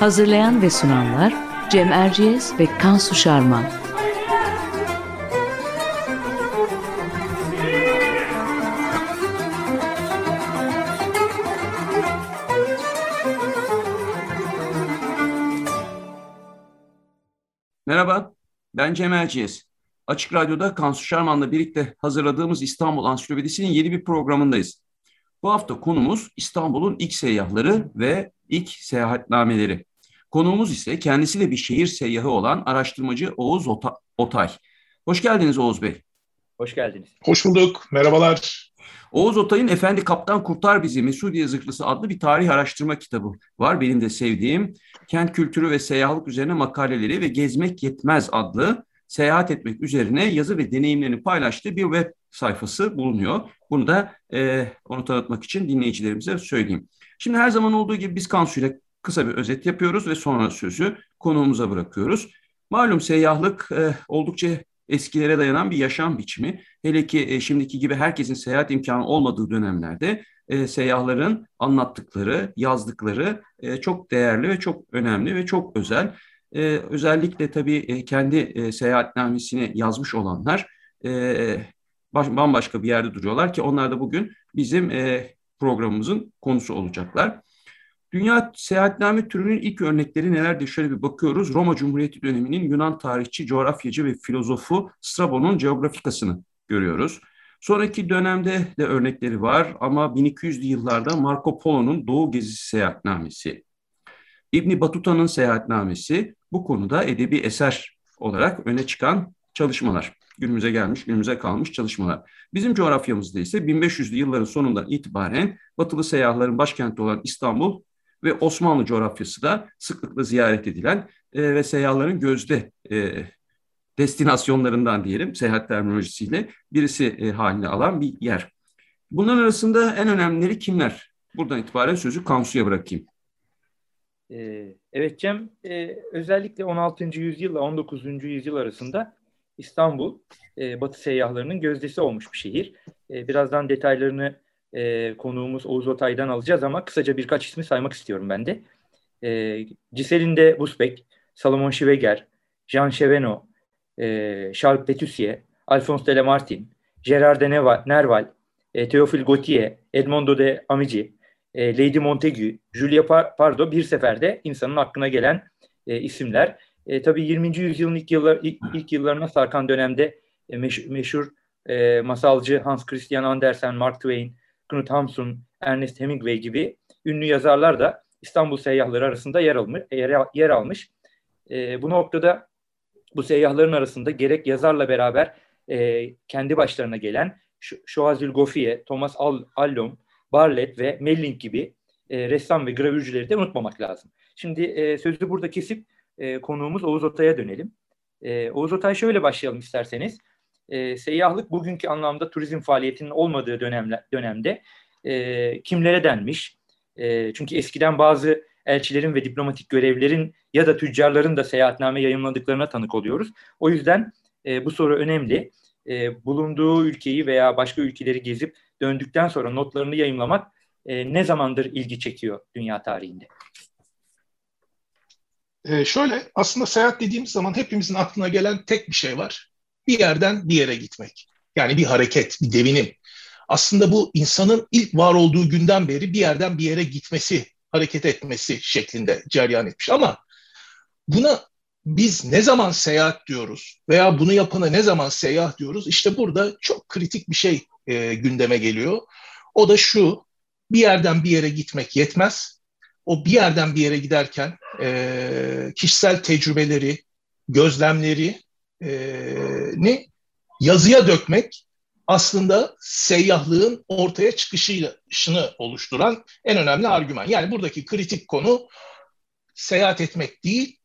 Hazırlayan ve sunanlar Cem Erciyes ve Kansu Şarman. Merhaba, ben Cem Erciyes. Açık Radyo'da Kansu Şarman'la birlikte hazırladığımız İstanbul Ansiklopedisi'nin yeni bir programındayız. Bu hafta konumuz İstanbul'un ilk seyyahları ve ilk seyahatnameleri. Konuğumuz ise kendisi bir şehir seyyahı olan araştırmacı Oğuz Otay. Hoş geldiniz Oğuz Bey. Hoş geldiniz. Hoş bulduk. Merhabalar. Oğuz Otay'ın Efendi Kaptan Kurtar Bizi Mesudiye Zırhlısı adlı bir tarih araştırma kitabı var. Benim de sevdiğim kent kültürü ve seyahatlık üzerine makaleleri ve Gezmek Yetmez adlı seyahat etmek üzerine yazı ve deneyimlerini paylaştığı bir web sayfası bulunuyor. Bunu da e, onu tanıtmak için dinleyicilerimize söyleyeyim. Şimdi her zaman olduğu gibi biz Kansu ile kısa bir özet yapıyoruz ve sonra sözü konuğumuza bırakıyoruz. Malum seyyahlık e, oldukça eskilere dayanan bir yaşam biçimi. Hele ki e, şimdiki gibi herkesin seyahat imkanı olmadığı dönemlerde e, seyyahların anlattıkları, yazdıkları e, çok değerli ve çok önemli ve çok özel. E, özellikle tabii e, kendi e, seyahatnamesini yazmış olanlar e, baş, bambaşka bir yerde duruyorlar ki onlar da bugün bizim e, programımızın konusu olacaklar. Dünya seyahatname türünün ilk örnekleri nelerdir? Şöyle bir bakıyoruz. Roma Cumhuriyeti döneminin Yunan tarihçi, coğrafyacı ve filozofu Strabon'un Geografikasını görüyoruz. Sonraki dönemde de örnekleri var ama 1200'lü yıllarda Marco Polo'nun Doğu Gezisi Seyahatnamesi, İbni Batuta'nın Seyahatnamesi bu konuda edebi eser olarak öne çıkan çalışmalar. Günümüze gelmiş, günümüze kalmış çalışmalar. Bizim coğrafyamızda ise 1500'lü yılların sonundan itibaren batılı seyyahların başkenti olan İstanbul ve Osmanlı coğrafyası da sıklıkla ziyaret edilen e, ve seyyahların gözde e, destinasyonlarından diyelim seyahat terminolojisiyle birisi e, haline alan bir yer. Bunların arasında en önemlileri kimler? Buradan itibaren sözü Kansu'ya bırakayım. Ee, evet Cem, e, özellikle 16. yüzyılla 19. yüzyıl arasında İstanbul e, Batı seyyahlarının gözdesi olmuş bir şehir. E, birazdan detaylarını e, konuğumuz Oğuz Otay'dan alacağız ama kısaca birkaç ismi saymak istiyorum ben de. E, Ciselinde Busbek, Salomon Schweger, Jean Cheveno, e, Charles Petusier, Alphonse de Lamartine, Gerard de Nerval, e, Théophile Gautier, Edmondo de Amici, e, Lady Montagu, Julia Pardo bir seferde insanın aklına gelen e, isimler. E, tabii 20. yüzyılın ilk, yıllar, ilk, ilk yıllarına sarkan dönemde e, meş, meşhur e, masalcı Hans Christian Andersen, Mark Twain, Knut Hamsun, Ernest Hemingway gibi ünlü yazarlar da İstanbul seyyahları arasında yer almış. Yer, yer almış. E, bu noktada bu seyyahların arasında gerek yazarla beraber e, kendi başlarına gelen Şoazül Gofiye, Thomas Allum, Barlett ve Melling gibi e, ressam ve gravürcüleri de unutmamak lazım. Şimdi e, sözü burada kesip e, konuğumuz Oğuz Otay'a dönelim. E, Oğuz Otay şöyle başlayalım isterseniz. E, seyyahlık bugünkü anlamda turizm faaliyetinin olmadığı dönemle, dönemde e, kimlere denmiş? E, çünkü eskiden bazı elçilerin ve diplomatik görevlerin ya da tüccarların da seyahatname yayınladıklarına tanık oluyoruz. O yüzden e, bu soru önemli. E, bulunduğu ülkeyi veya başka ülkeleri gezip döndükten sonra notlarını yayınlamak e, ne zamandır ilgi çekiyor dünya tarihinde? Ee, şöyle aslında seyahat dediğimiz zaman hepimizin aklına gelen tek bir şey var. Bir yerden bir yere gitmek. Yani bir hareket, bir devinim. Aslında bu insanın ilk var olduğu günden beri bir yerden bir yere gitmesi, hareket etmesi şeklinde ceryan etmiş. Ama buna biz ne zaman seyahat diyoruz veya bunu yapana ne zaman seyahat diyoruz? İşte burada çok kritik bir şey e, gündeme geliyor. O da şu, bir yerden bir yere gitmek yetmez. O bir yerden bir yere giderken e, kişisel tecrübeleri, gözlemleri e, ni yazıya dökmek, aslında seyyahlığın ortaya çıkışını oluşturan en önemli argüman. Yani buradaki kritik konu seyahat etmek değil,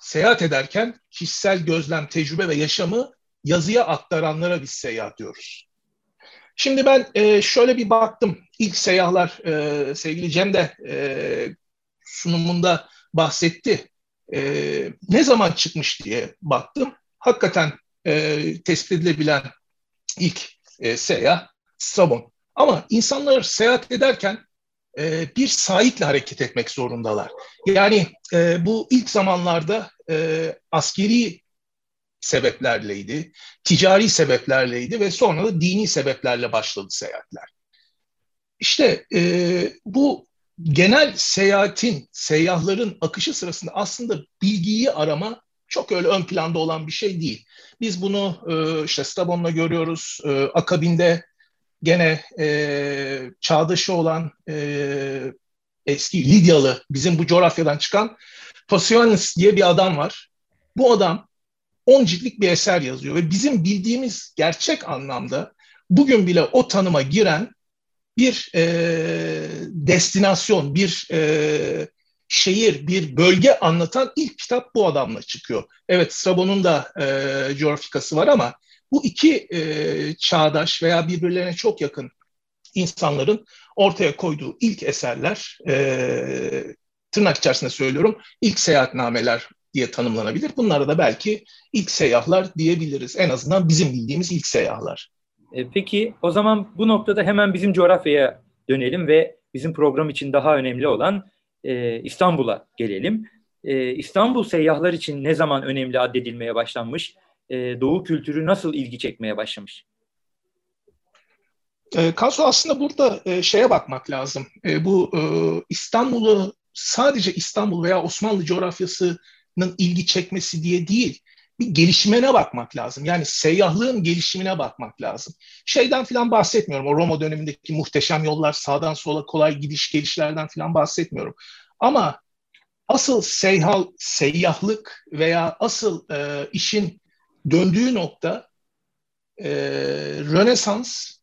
seyahat ederken kişisel gözlem, tecrübe ve yaşamı yazıya aktaranlara biz seyahat diyoruz. Şimdi ben e, şöyle bir baktım. İlk seyyahlar e, sevgili Cem de e, sunumunda bahsetti. E, ne zaman çıkmış diye baktım. Hakikaten e, tespit edilebilen ilk e, seyyah Strabon. Ama insanlar seyahat ederken e, bir sahiple hareket etmek zorundalar. Yani e, bu ilk zamanlarda e, askeri sebeplerleydi, ticari sebeplerleydi ve sonra da dini sebeplerle başladı seyahatler. İşte e, bu genel seyahatin, seyyahların akışı sırasında aslında bilgiyi arama çok öyle ön planda olan bir şey değil. Biz bunu e, işte Strabon'la görüyoruz. E, akabinde gene e, çağdaşı olan e, eski Lidyalı, bizim bu coğrafyadan çıkan Pasionis diye bir adam var. Bu adam 10 ciltlik bir eser yazıyor ve bizim bildiğimiz gerçek anlamda bugün bile o tanıma giren bir e, destinasyon, bir e, şehir, bir bölge anlatan ilk kitap bu adamla çıkıyor. Evet Strabon'un da e, coğrafikası var ama bu iki e, çağdaş veya birbirlerine çok yakın insanların ortaya koyduğu ilk eserler, e, tırnak içerisinde söylüyorum, ilk seyahatnameler diye tanımlanabilir. Bunlara da belki ilk seyyahlar diyebiliriz. En azından bizim bildiğimiz ilk seyyahlar. E, peki o zaman bu noktada hemen bizim coğrafyaya dönelim ve bizim program için daha önemli olan e, İstanbul'a gelelim. E, İstanbul seyyahlar için ne zaman önemli addedilmeye başlanmış? E, Doğu kültürü nasıl ilgi çekmeye başlamış? E, Kansu aslında burada e, şeye bakmak lazım. E, bu e, İstanbul'u sadece İstanbul veya Osmanlı coğrafyasının ilgi çekmesi diye değil, bir gelişimine bakmak lazım. Yani seyyahlığın gelişimine bakmak lazım. Şeyden filan bahsetmiyorum. O Roma dönemindeki muhteşem yollar, sağdan sola kolay gidiş gelişlerden filan bahsetmiyorum. Ama asıl seyhal, seyyahlık veya asıl e, işin döndüğü nokta e, Rönesans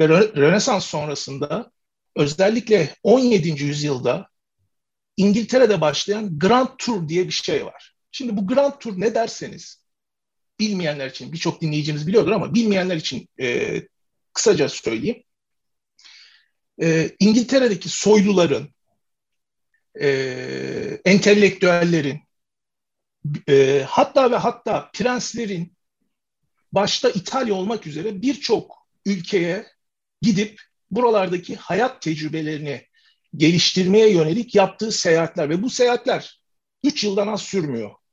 ve Rönesans sonrasında özellikle 17. yüzyılda İngiltere'de başlayan Grand Tour diye bir şey var. Şimdi bu Grand Tour ne derseniz bilmeyenler için birçok dinleyicimiz biliyordur ama bilmeyenler için e, kısaca söyleyeyim. E, İngiltere'deki soyluların, e, entelektüellerin, e, hatta ve hatta prenslerin başta İtalya olmak üzere birçok ülkeye gidip buralardaki hayat tecrübelerini geliştirmeye yönelik yaptığı seyahatler ve bu seyahatler 3 yıldan az sürmüyor.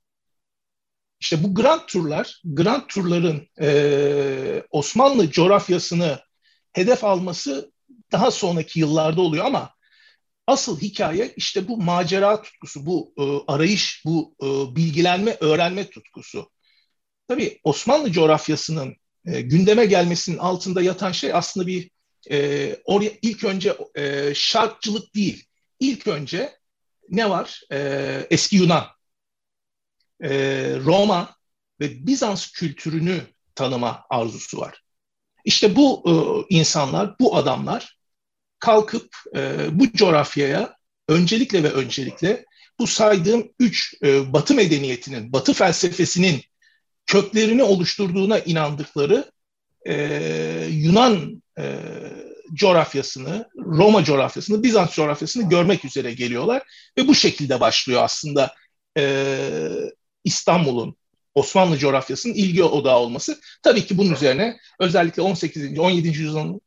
İşte bu Grand Turlar, Grand Turların e, Osmanlı coğrafyasını hedef alması daha sonraki yıllarda oluyor ama asıl hikaye işte bu macera tutkusu, bu e, arayış, bu e, bilgilenme, öğrenme tutkusu. Tabii Osmanlı coğrafyasının e, gündeme gelmesinin altında yatan şey aslında bir e, oraya, ilk önce e, şarkçılık değil. İlk önce ne var? E, eski Yunan e, Roma ve Bizans kültürünü tanıma arzusu var. İşte bu e, insanlar, bu adamlar kalkıp e, bu coğrafyaya öncelikle ve öncelikle bu saydığım üç e, Batı medeniyetinin, Batı felsefesinin köklerini oluşturduğuna inandıkları e, Yunan e, coğrafyasını, Roma coğrafyasını, Bizans coğrafyasını görmek üzere geliyorlar ve bu şekilde başlıyor aslında e, İstanbul'un Osmanlı coğrafyasının ilgi odağı olması. Tabii ki bunun üzerine özellikle 18. 17. yüzyılın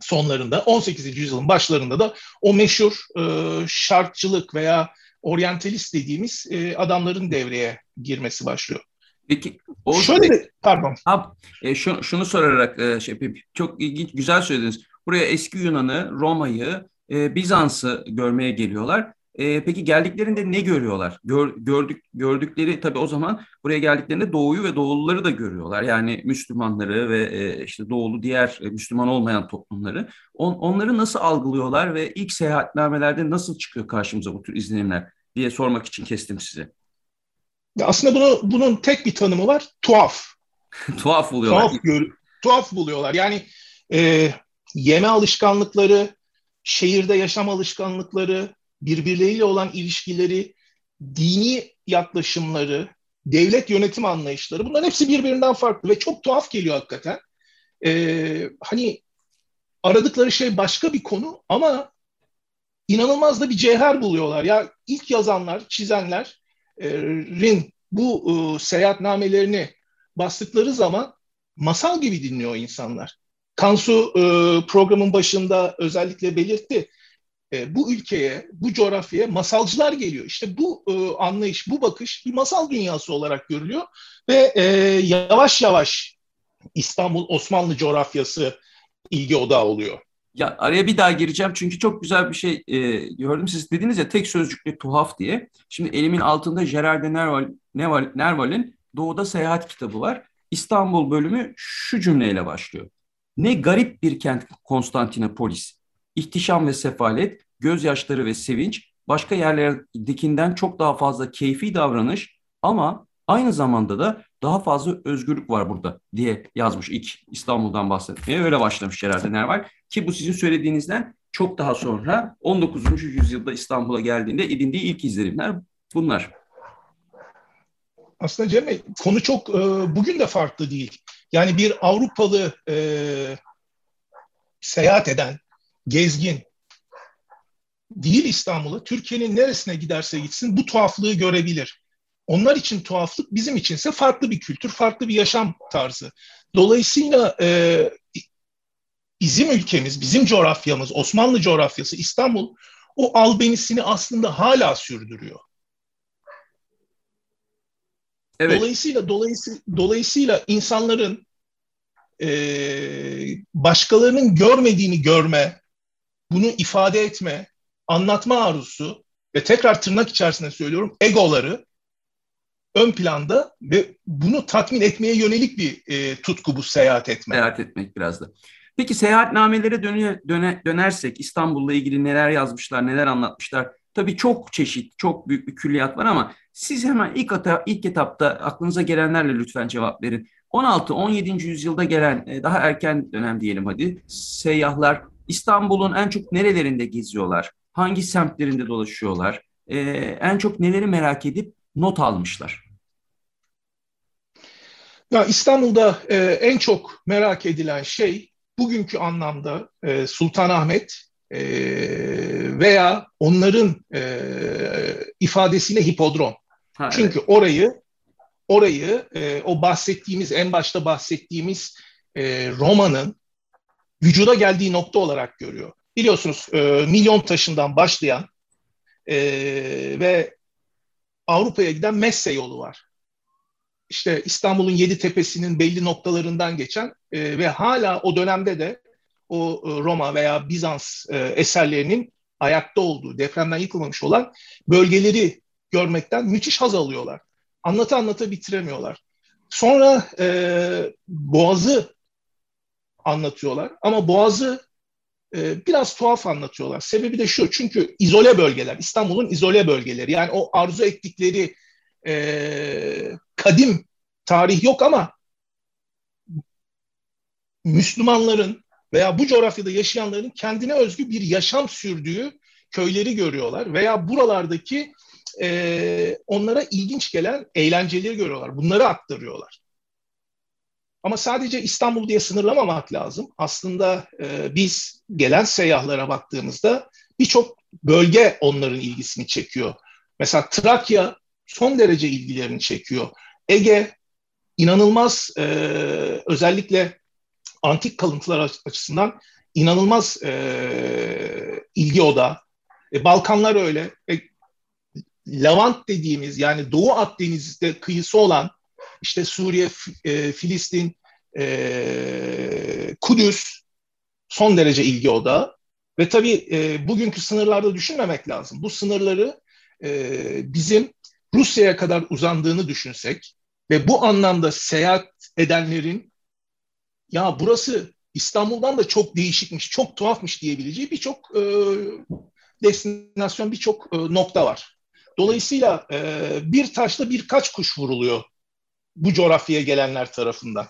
sonlarında, 18. yüzyılın başlarında da o meşhur e, şartçılık veya oryantalist dediğimiz e, adamların devreye girmesi başlıyor. Peki o şöyle bir, pardon. Ha, e, şu, şunu sorarak e, şey çok ilginç güzel söylediniz. Buraya eski Yunan'ı, Roma'yı, e, Bizans'ı görmeye geliyorlar. E, peki geldiklerinde ne görüyorlar? Gör, gördük gördükleri tabii o zaman buraya geldiklerinde doğuyu ve doğuluları da görüyorlar. Yani Müslümanları ve e, işte doğulu diğer e, Müslüman olmayan toplumları. On, onları nasıl algılıyorlar ve ilk seyahatnamelerde nasıl çıkıyor karşımıza bu tür izlenimler diye sormak için kestim size. Aslında bunu, bunun tek bir tanımı var. Tuhaf. tuhaf buluyorlar. Tuhaf, gör, tuhaf buluyorlar. Yani e, yeme alışkanlıkları, şehirde yaşam alışkanlıkları, birbirleriyle olan ilişkileri, dini yaklaşımları, devlet yönetim anlayışları bunların hepsi birbirinden farklı ve çok tuhaf geliyor hakikaten. Ee, hani aradıkları şey başka bir konu ama inanılmaz da bir cevher buluyorlar. Ya ilk yazanlar, çizenlerin bu e, seyahatnamelerini bastıkları zaman masal gibi dinliyor insanlar. Kansu e, programın başında özellikle belirtti. E, bu ülkeye, bu coğrafyaya masalcılar geliyor. İşte bu e, anlayış, bu bakış bir masal dünyası olarak görülüyor ve e, yavaş yavaş İstanbul Osmanlı coğrafyası ilgi odağı oluyor. Ya araya bir daha gireceğim çünkü çok güzel bir şey e, gördüm. Siz dediniz ya tek sözcükle tuhaf diye. Şimdi elimin altında Gerard de Nerval, Nerval, Nerval'in Doğuda Seyahat kitabı var. İstanbul bölümü şu cümleyle başlıyor. Ne garip bir kent Konstantinopolis. İhtişam ve sefalet, gözyaşları ve sevinç, başka yerlerdekinden çok daha fazla keyfi davranış ama aynı zamanda da daha fazla özgürlük var burada diye yazmış ilk İstanbul'dan bahsetmeye. Öyle başlamış Gerard Nerval ki bu sizin söylediğinizden çok daha sonra 19. yüzyılda İstanbul'a geldiğinde edindiği ilk izlenimler bunlar. Aslında Cem konu çok e, bugün de farklı değil. Yani bir Avrupalı e, seyahat eden, gezgin değil İstanbul'a, Türkiye'nin neresine giderse gitsin bu tuhaflığı görebilir. Onlar için tuhaflık, bizim içinse farklı bir kültür, farklı bir yaşam tarzı. Dolayısıyla e, bizim ülkemiz, bizim coğrafyamız, Osmanlı coğrafyası, İstanbul o albenisini aslında hala sürdürüyor. Evet. Dolayısıyla dolayısıyla dolayısıyla insanların e, başkalarının görmediğini görme, bunu ifade etme, anlatma arzusu ve tekrar tırnak içerisinde söylüyorum egoları ön planda ve bunu tatmin etmeye yönelik bir e, tutku bu seyahat etme. Seyahat etmek biraz da. Peki seyahatnamelere döne, döne, dönersek İstanbul'la ilgili neler yazmışlar, neler anlatmışlar? Tabii çok çeşit, çok büyük bir külliyat var ama siz hemen ilk, ata, ilk etapta aklınıza gelenlerle lütfen cevap verin. 16-17. yüzyılda gelen e, daha erken dönem diyelim hadi seyyahlar İstanbul'un en çok nerelerinde geziyorlar? Hangi semtlerinde dolaşıyorlar? Ee, en çok neleri merak edip not almışlar? Ya İstanbul'da e, en çok merak edilen şey bugünkü anlamda e, Sultanahmet e, veya onların e, ifadesiyle hipodrom. Ha, Çünkü evet. orayı orayı e, o bahsettiğimiz en başta bahsettiğimiz e, romanın vücuda geldiği nokta olarak görüyor. Biliyorsunuz e, milyon taşından başlayan e, ve Avrupa'ya giden Messe yolu var. İşte İstanbul'un yedi tepesinin belli noktalarından geçen e, ve hala o dönemde de o e, Roma veya Bizans e, eserlerinin ayakta olduğu, depremden yıkılmamış olan bölgeleri görmekten müthiş haz alıyorlar. Anlata anlata bitiremiyorlar. Sonra e, Boğaz'ı anlatıyorlar ama Boğaz'ı e, biraz tuhaf anlatıyorlar. Sebebi de şu, çünkü izole bölgeler, İstanbul'un izole bölgeleri. Yani o arzu ettikleri e, kadim tarih yok ama Müslümanların veya bu coğrafyada yaşayanların kendine özgü bir yaşam sürdüğü köyleri görüyorlar veya buralardaki e, onlara ilginç gelen eğlenceleri görüyorlar. Bunları aktarıyorlar. Ama sadece İstanbul diye sınırlamamak lazım. Aslında e, biz gelen seyyahlara baktığımızda birçok bölge onların ilgisini çekiyor. Mesela Trakya son derece ilgilerini çekiyor. Ege inanılmaz e, özellikle antik kalıntılar açısından inanılmaz e, ilgi oda. E, Balkanlar öyle. E, Levant dediğimiz yani Doğu Akdeniz'de kıyısı olan işte Suriye, e, Filistin, e, Kudüs son derece ilgi odağı. Ve tabii e, bugünkü sınırlarda düşünmemek lazım. Bu sınırları e, bizim Rusya'ya kadar uzandığını düşünsek ve bu anlamda seyahat edenlerin ya burası İstanbul'dan da çok değişikmiş, çok tuhafmış diyebileceği birçok e, destinasyon, birçok e, nokta var. Dolayısıyla e, bir taşla birkaç kuş vuruluyor bu coğrafyaya gelenler tarafından.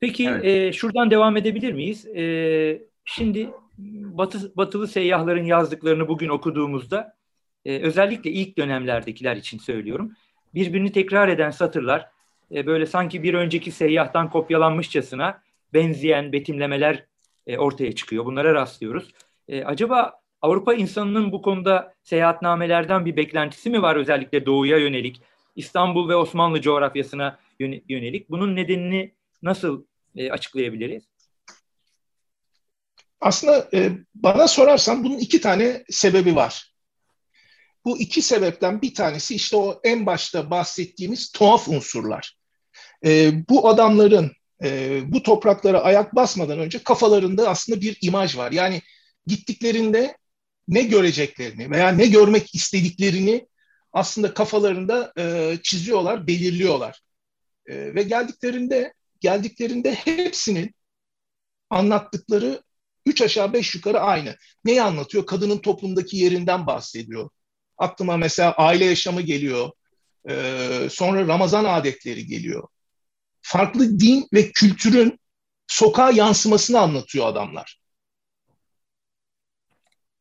Peki evet. e, şuradan devam edebilir miyiz? E, şimdi batı, batılı seyyahların yazdıklarını bugün okuduğumuzda e, özellikle ilk dönemlerdekiler için söylüyorum. Birbirini tekrar eden satırlar e, böyle sanki bir önceki seyyahtan kopyalanmışçasına benzeyen betimlemeler e, ortaya çıkıyor. Bunlara rastlıyoruz. E, acaba Avrupa insanının bu konuda seyahatnamelerden bir beklentisi mi var özellikle doğuya yönelik, İstanbul ve Osmanlı coğrafyasına yönelik? Bunun nedenini nasıl e, açıklayabiliriz? Aslında e, bana sorarsan bunun iki tane sebebi var. Bu iki sebepten bir tanesi işte o en başta bahsettiğimiz tuhaf unsurlar. E, bu adamların e, bu topraklara ayak basmadan önce kafalarında aslında bir imaj var. Yani gittiklerinde ne göreceklerini veya ne görmek istediklerini aslında kafalarında e, çiziyorlar, belirliyorlar. E, ve geldiklerinde geldiklerinde hepsinin anlattıkları üç aşağı beş yukarı aynı. Neyi anlatıyor? Kadının toplumdaki yerinden bahsediyor. Aklıma mesela aile yaşamı geliyor. E, sonra Ramazan adetleri geliyor. Farklı din ve kültürün sokağa yansımasını anlatıyor adamlar.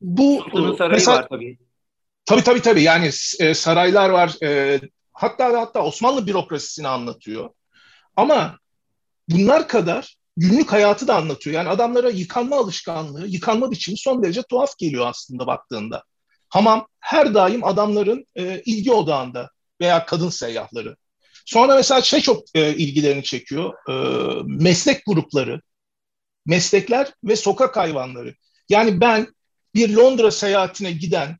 Bu Sultanın sarayı mesela, var tabii. Tabii tabii tabii. Yani e, saraylar var. E, hatta hatta Osmanlı bürokrasisini anlatıyor. Ama bunlar kadar günlük hayatı da anlatıyor. Yani adamlara yıkanma alışkanlığı, yıkanma biçimi son derece tuhaf geliyor aslında baktığında. Hamam her daim adamların e, ilgi odağında veya kadın seyyahları. Sonra mesela şey çok e, ilgilerini çekiyor. E, meslek grupları, meslekler ve sokak hayvanları. Yani ben bir Londra seyahatine giden,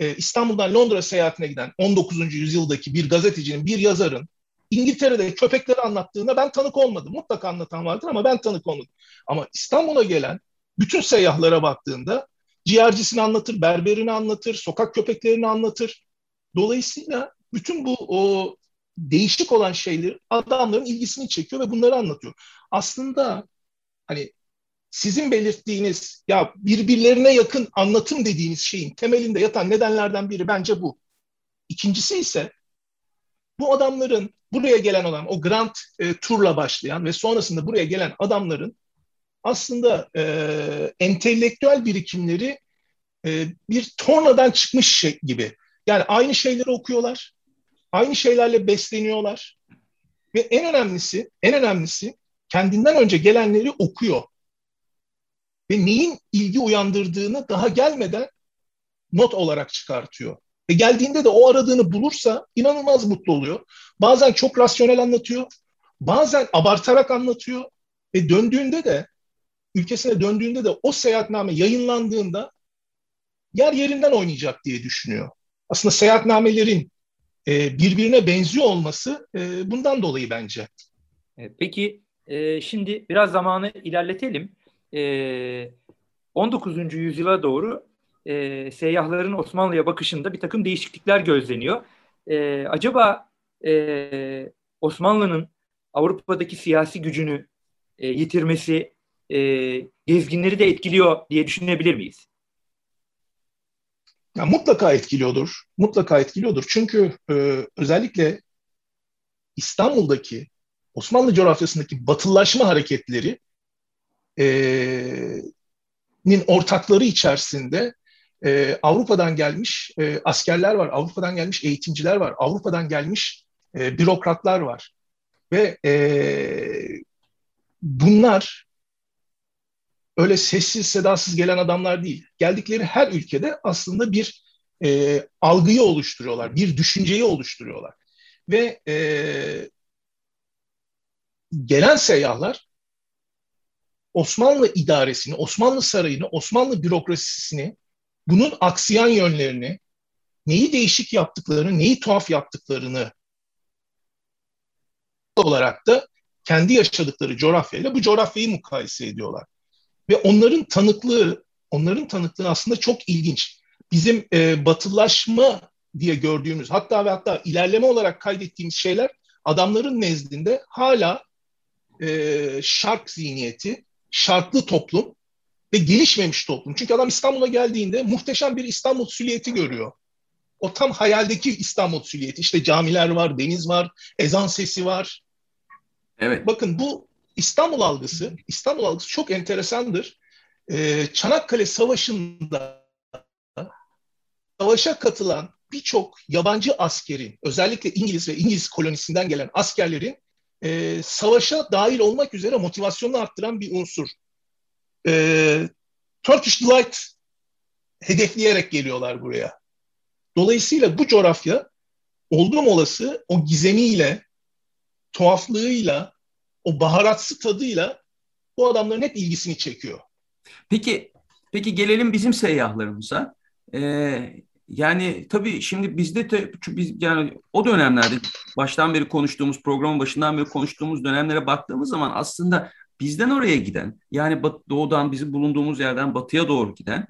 e, İstanbul'dan Londra seyahatine giden 19. yüzyıldaki bir gazetecinin, bir yazarın İngiltere'de köpekleri anlattığında ben tanık olmadım. Mutlaka anlatan vardır ama ben tanık olmadım. Ama İstanbul'a gelen bütün seyyahlara baktığında ciğercisini anlatır, berberini anlatır, sokak köpeklerini anlatır. Dolayısıyla bütün bu o değişik olan şeyler adamların ilgisini çekiyor ve bunları anlatıyor. Aslında hani sizin belirttiğiniz ya birbirlerine yakın anlatım dediğiniz şeyin temelinde yatan nedenlerden biri bence bu. İkincisi ise bu adamların buraya gelen olan o Grand e, Tur'la başlayan ve sonrasında buraya gelen adamların aslında e, entelektüel birikimleri e, bir tornadan çıkmış şey gibi. Yani aynı şeyleri okuyorlar, aynı şeylerle besleniyorlar ve en önemlisi, en önemlisi kendinden önce gelenleri okuyor ve neyin ilgi uyandırdığını daha gelmeden not olarak çıkartıyor. Ve geldiğinde de o aradığını bulursa inanılmaz mutlu oluyor. Bazen çok rasyonel anlatıyor, bazen abartarak anlatıyor ve döndüğünde de ülkesine döndüğünde de o seyahatname yayınlandığında yer yerinden oynayacak diye düşünüyor. Aslında seyahatnamelerin e, birbirine benziyor olması e, bundan dolayı bence. E, peki şimdi biraz zamanı ilerletelim. E, 19. yüzyıla doğru e, seyyahların Osmanlı'ya bakışında bir takım değişiklikler gözleniyor. E, acaba e, Osmanlı'nın Avrupa'daki siyasi gücünü e, yitirmesi e, gezginleri de etkiliyor diye düşünebilir miyiz? Ya, mutlaka etkiliyordur. Mutlaka etkiliyordur. Çünkü e, özellikle İstanbul'daki Osmanlı coğrafyasındaki batılılaşma hareketleri nin ortakları içerisinde e, Avrupa'dan gelmiş e, askerler var, Avrupa'dan gelmiş eğitimciler var, Avrupa'dan gelmiş e, bürokratlar var. Ve e, bunlar öyle sessiz sedasız gelen adamlar değil. Geldikleri her ülkede aslında bir e, algıyı oluşturuyorlar, bir düşünceyi oluşturuyorlar. Ve e, gelen seyyahlar Osmanlı idaresini, Osmanlı sarayını, Osmanlı bürokrasisini, bunun aksiyan yönlerini, neyi değişik yaptıklarını, neyi tuhaf yaptıklarını olarak da kendi yaşadıkları coğrafyayla bu coğrafyayı mukayese ediyorlar. Ve onların tanıklığı, onların tanıklığı aslında çok ilginç. Bizim e, batılaşma diye gördüğümüz, hatta ve hatta ilerleme olarak kaydettiğimiz şeyler adamların nezdinde hala e, şark zihniyeti, şartlı toplum ve gelişmemiş toplum. Çünkü adam İstanbul'a geldiğinde muhteşem bir İstanbul süliyeti görüyor. O tam hayaldeki İstanbul süliyeti. İşte camiler var, deniz var, ezan sesi var. Evet. Bakın bu İstanbul algısı, İstanbul algısı çok enteresandır. Ee, Çanakkale Savaşı'nda savaşa katılan birçok yabancı askerin, özellikle İngiliz ve İngiliz kolonisinden gelen askerlerin e, savaşa dahil olmak üzere motivasyonunu arttıran bir unsur. E, Turkish Delight hedefleyerek geliyorlar buraya. Dolayısıyla bu coğrafya oldum olası o gizemiyle, tuhaflığıyla, o baharatsı tadıyla bu adamların hep ilgisini çekiyor. Peki, peki gelelim bizim seyyahlarımıza. Ee, yani tabii şimdi bizde de biz yani o dönemlerde baştan beri konuştuğumuz programın başından beri konuştuğumuz dönemlere baktığımız zaman aslında bizden oraya giden yani doğudan bizim bulunduğumuz yerden batıya doğru giden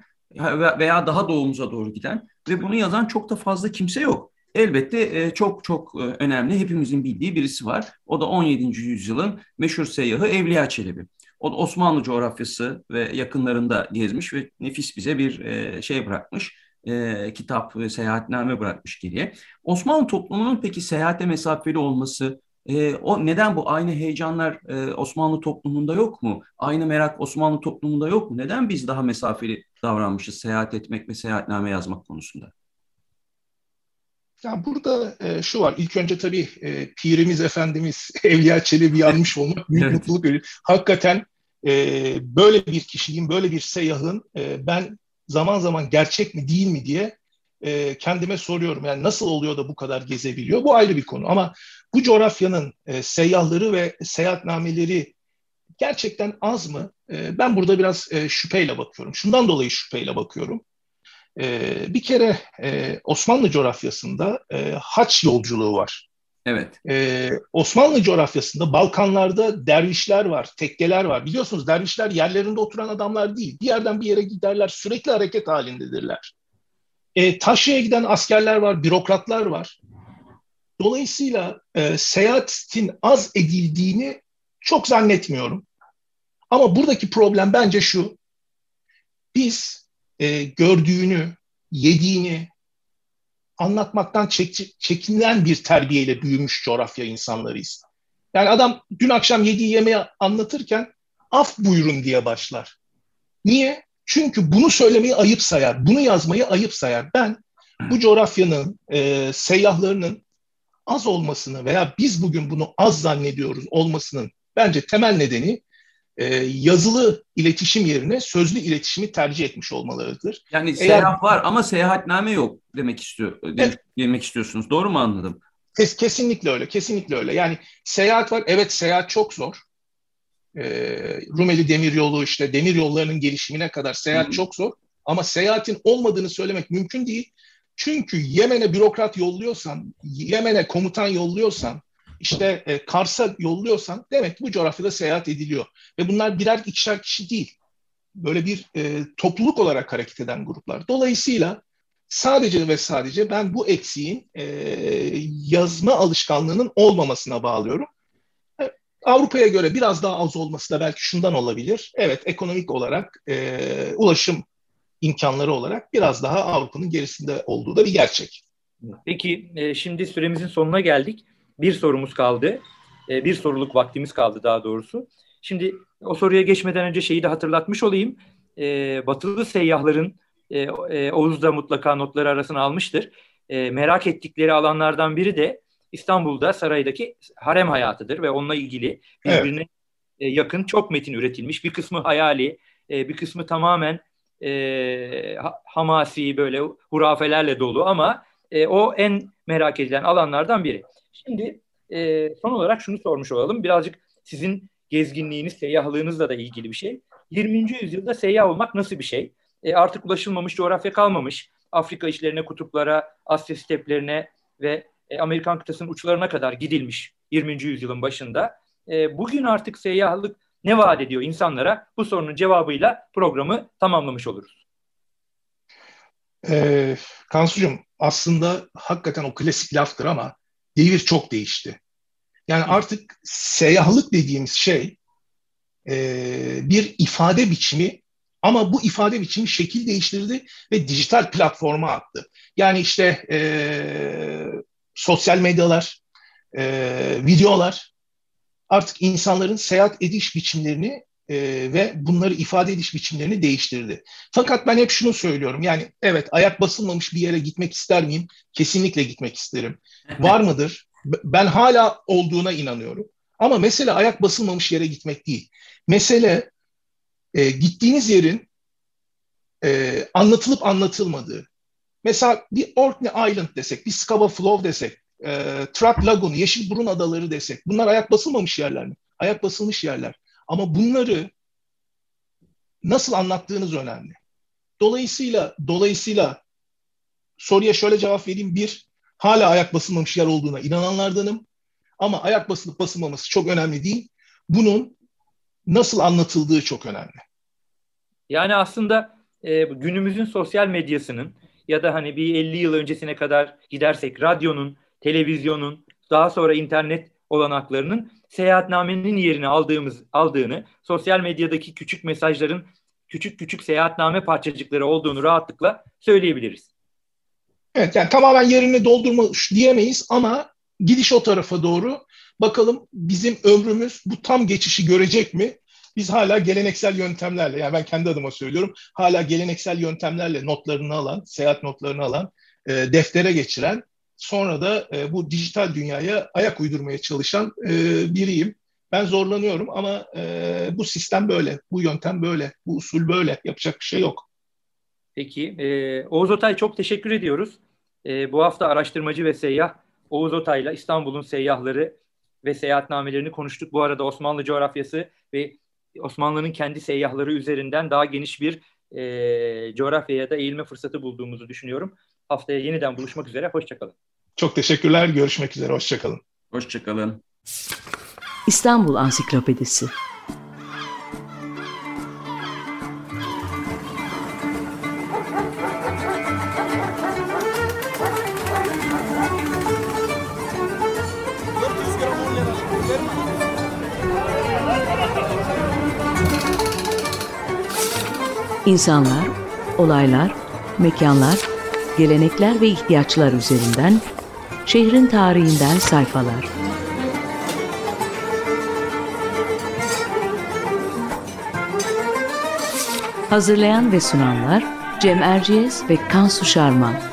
veya daha doğumuza doğru giden ve bunu yazan çok da fazla kimse yok. Elbette e, çok çok e, önemli hepimizin bildiği birisi var. O da 17. yüzyılın meşhur seyyahı Evliya Çelebi. O da Osmanlı coğrafyası ve yakınlarında gezmiş ve nefis bize bir e, şey bırakmış e, kitap ve seyahatname bırakmış geriye. Osmanlı toplumunun peki seyahate mesafeli olması, e, o neden bu aynı heyecanlar e, Osmanlı toplumunda yok mu? Aynı merak Osmanlı toplumunda yok mu? Neden biz daha mesafeli davranmışız seyahat etmek ve seyahatname yazmak konusunda? Ya burada e, şu var. İlk önce tabii e, Pirimiz Efendimiz Evliya Çelebi yanmış olmak büyük evet. mutluluk veriyor. Hakikaten e, böyle bir kişiliğin, böyle bir seyyahın e, ben zaman zaman gerçek mi değil mi diye e, kendime soruyorum. Yani nasıl oluyor da bu kadar gezebiliyor? Bu ayrı bir konu ama bu coğrafyanın e, seyyahları ve seyahatnameleri gerçekten az mı? E, ben burada biraz e, şüpheyle bakıyorum. Şundan dolayı şüpheyle bakıyorum. E, bir kere e, Osmanlı coğrafyasında e, haç yolculuğu var. Evet. Ee, Osmanlı coğrafyasında Balkanlarda dervişler var, tekkeler var. Biliyorsunuz dervişler yerlerinde oturan adamlar değil. Bir yerden bir yere giderler, sürekli hareket halindedirler. Ee, taşraya giden askerler var, bürokratlar var. Dolayısıyla e, seyahatin az edildiğini çok zannetmiyorum. Ama buradaki problem bence şu. Biz e, gördüğünü, yediğini, anlatmaktan çek, çekinilen bir terbiyeyle büyümüş coğrafya insanlarıyız. Yani adam dün akşam yediği yemeği anlatırken af buyurun diye başlar. Niye? Çünkü bunu söylemeyi ayıp sayar, bunu yazmayı ayıp sayar. Ben bu coğrafyanın e, seyyahlarının az olmasını veya biz bugün bunu az zannediyoruz olmasının bence temel nedeni e, yazılı iletişim yerine sözlü iletişimi tercih etmiş olmalarıdır. Yani Eğer, seyahat var ama seyahatname yok demek istiyor evet, demek istiyorsunuz. Doğru mu anladım? Kes, kesinlikle öyle. Kesinlikle öyle. Yani seyahat var. Evet seyahat çok zor. E, Rumeli Demiryolu işte demir yollarının gelişimine kadar seyahat Hı-hı. çok zor. Ama seyahatin olmadığını söylemek mümkün değil. Çünkü Yemen'e bürokrat yolluyorsan, Yemen'e komutan yolluyorsan, işte e, Kars'a yolluyorsan demek bu coğrafyada seyahat ediliyor. Ve bunlar birer ikişer kişi değil. Böyle bir e, topluluk olarak hareket eden gruplar. Dolayısıyla sadece ve sadece ben bu eksiğin e, yazma alışkanlığının olmamasına bağlıyorum. E, Avrupa'ya göre biraz daha az olması da belki şundan olabilir. Evet ekonomik olarak e, ulaşım imkanları olarak biraz daha Avrupa'nın gerisinde olduğu da bir gerçek. Peki e, şimdi süremizin sonuna geldik bir sorumuz kaldı. E, bir soruluk vaktimiz kaldı daha doğrusu. Şimdi o soruya geçmeden önce şeyi de hatırlatmış olayım. E, batılı seyyahların e, e, Oğuz da mutlaka notları arasına almıştır. E, merak ettikleri alanlardan biri de İstanbul'da saraydaki harem hayatıdır ve onunla ilgili birbirine evet. yakın çok metin üretilmiş. Bir kısmı hayali, e, bir kısmı tamamen e, hamasi böyle hurafelerle dolu ama e, o en merak edilen alanlardan biri. Şimdi e, son olarak şunu sormuş olalım. Birazcık sizin gezginliğiniz, seyyahlığınızla da ilgili bir şey. 20. yüzyılda seyyah olmak nasıl bir şey? E, artık ulaşılmamış coğrafya kalmamış. Afrika içlerine, kutuplara, Asya steplerine ve e, Amerikan kıtasının uçlarına kadar gidilmiş 20. yüzyılın başında. E, bugün artık seyyahlık ne vaat ediyor insanlara? Bu sorunun cevabıyla programı tamamlamış oluruz. Ee, Kansucuğum aslında hakikaten o klasik laftır ama devir çok değişti. Yani artık seyahlık dediğimiz şey e, bir ifade biçimi ama bu ifade biçimi şekil değiştirdi ve dijital platforma attı. Yani işte e, sosyal medyalar, e, videolar, artık insanların seyahat ediş biçimlerini e, ve bunları ifade ediş biçimlerini değiştirdi. Fakat ben hep şunu söylüyorum. Yani evet ayak basılmamış bir yere gitmek ister miyim? Kesinlikle gitmek isterim. Var mıdır? Ben hala olduğuna inanıyorum. Ama mesele ayak basılmamış yere gitmek değil. Mesele e, gittiğiniz yerin e, anlatılıp anlatılmadığı. Mesela bir Orkney Island desek, bir Scava Flow desek, e, Trat Lagoon, Yeşilburun Adaları desek. Bunlar ayak basılmamış yerler mi? Ayak basılmış yerler. Ama bunları nasıl anlattığınız önemli. Dolayısıyla dolayısıyla soruya şöyle cevap vereyim. Bir, hala ayak basılmamış yer olduğuna inananlardanım. Ama ayak basılıp basılmaması çok önemli değil. Bunun nasıl anlatıldığı çok önemli. Yani aslında e, günümüzün sosyal medyasının ya da hani bir 50 yıl öncesine kadar gidersek radyonun, televizyonun, daha sonra internet olanaklarının seyahatnamenin yerini aldığımız aldığını, sosyal medyadaki küçük mesajların küçük küçük seyahatname parçacıkları olduğunu rahatlıkla söyleyebiliriz. Evet yani tamamen yerini doldurmuş diyemeyiz ama gidiş o tarafa doğru. Bakalım bizim ömrümüz bu tam geçişi görecek mi? Biz hala geleneksel yöntemlerle, yani ben kendi adıma söylüyorum, hala geleneksel yöntemlerle notlarını alan, seyahat notlarını alan, e, deftere geçiren, sonra da e, bu dijital dünyaya ayak uydurmaya çalışan e, biriyim. Ben zorlanıyorum ama e, bu sistem böyle, bu yöntem böyle, bu usul böyle. Yapacak bir şey yok. Peki. E, Oğuz Otay çok teşekkür ediyoruz. E, bu hafta araştırmacı ve seyyah Oğuz Otay'la İstanbul'un seyyahları ve seyahatnamelerini konuştuk. Bu arada Osmanlı coğrafyası ve Osmanlı'nın kendi seyyahları üzerinden daha geniş bir e, coğrafyaya da eğilme fırsatı bulduğumuzu düşünüyorum. Haftaya yeniden buluşmak üzere. Hoşçakalın. Çok teşekkürler. Görüşmek üzere. Hoşçakalın. Hoşçakalın. İstanbul Ansiklopedisi İnsanlar, olaylar, mekanlar, gelenekler ve ihtiyaçlar üzerinden şehrin tarihinden sayfalar. Hazırlayan ve sunanlar Cem Erciyes ve Kansu Şarman.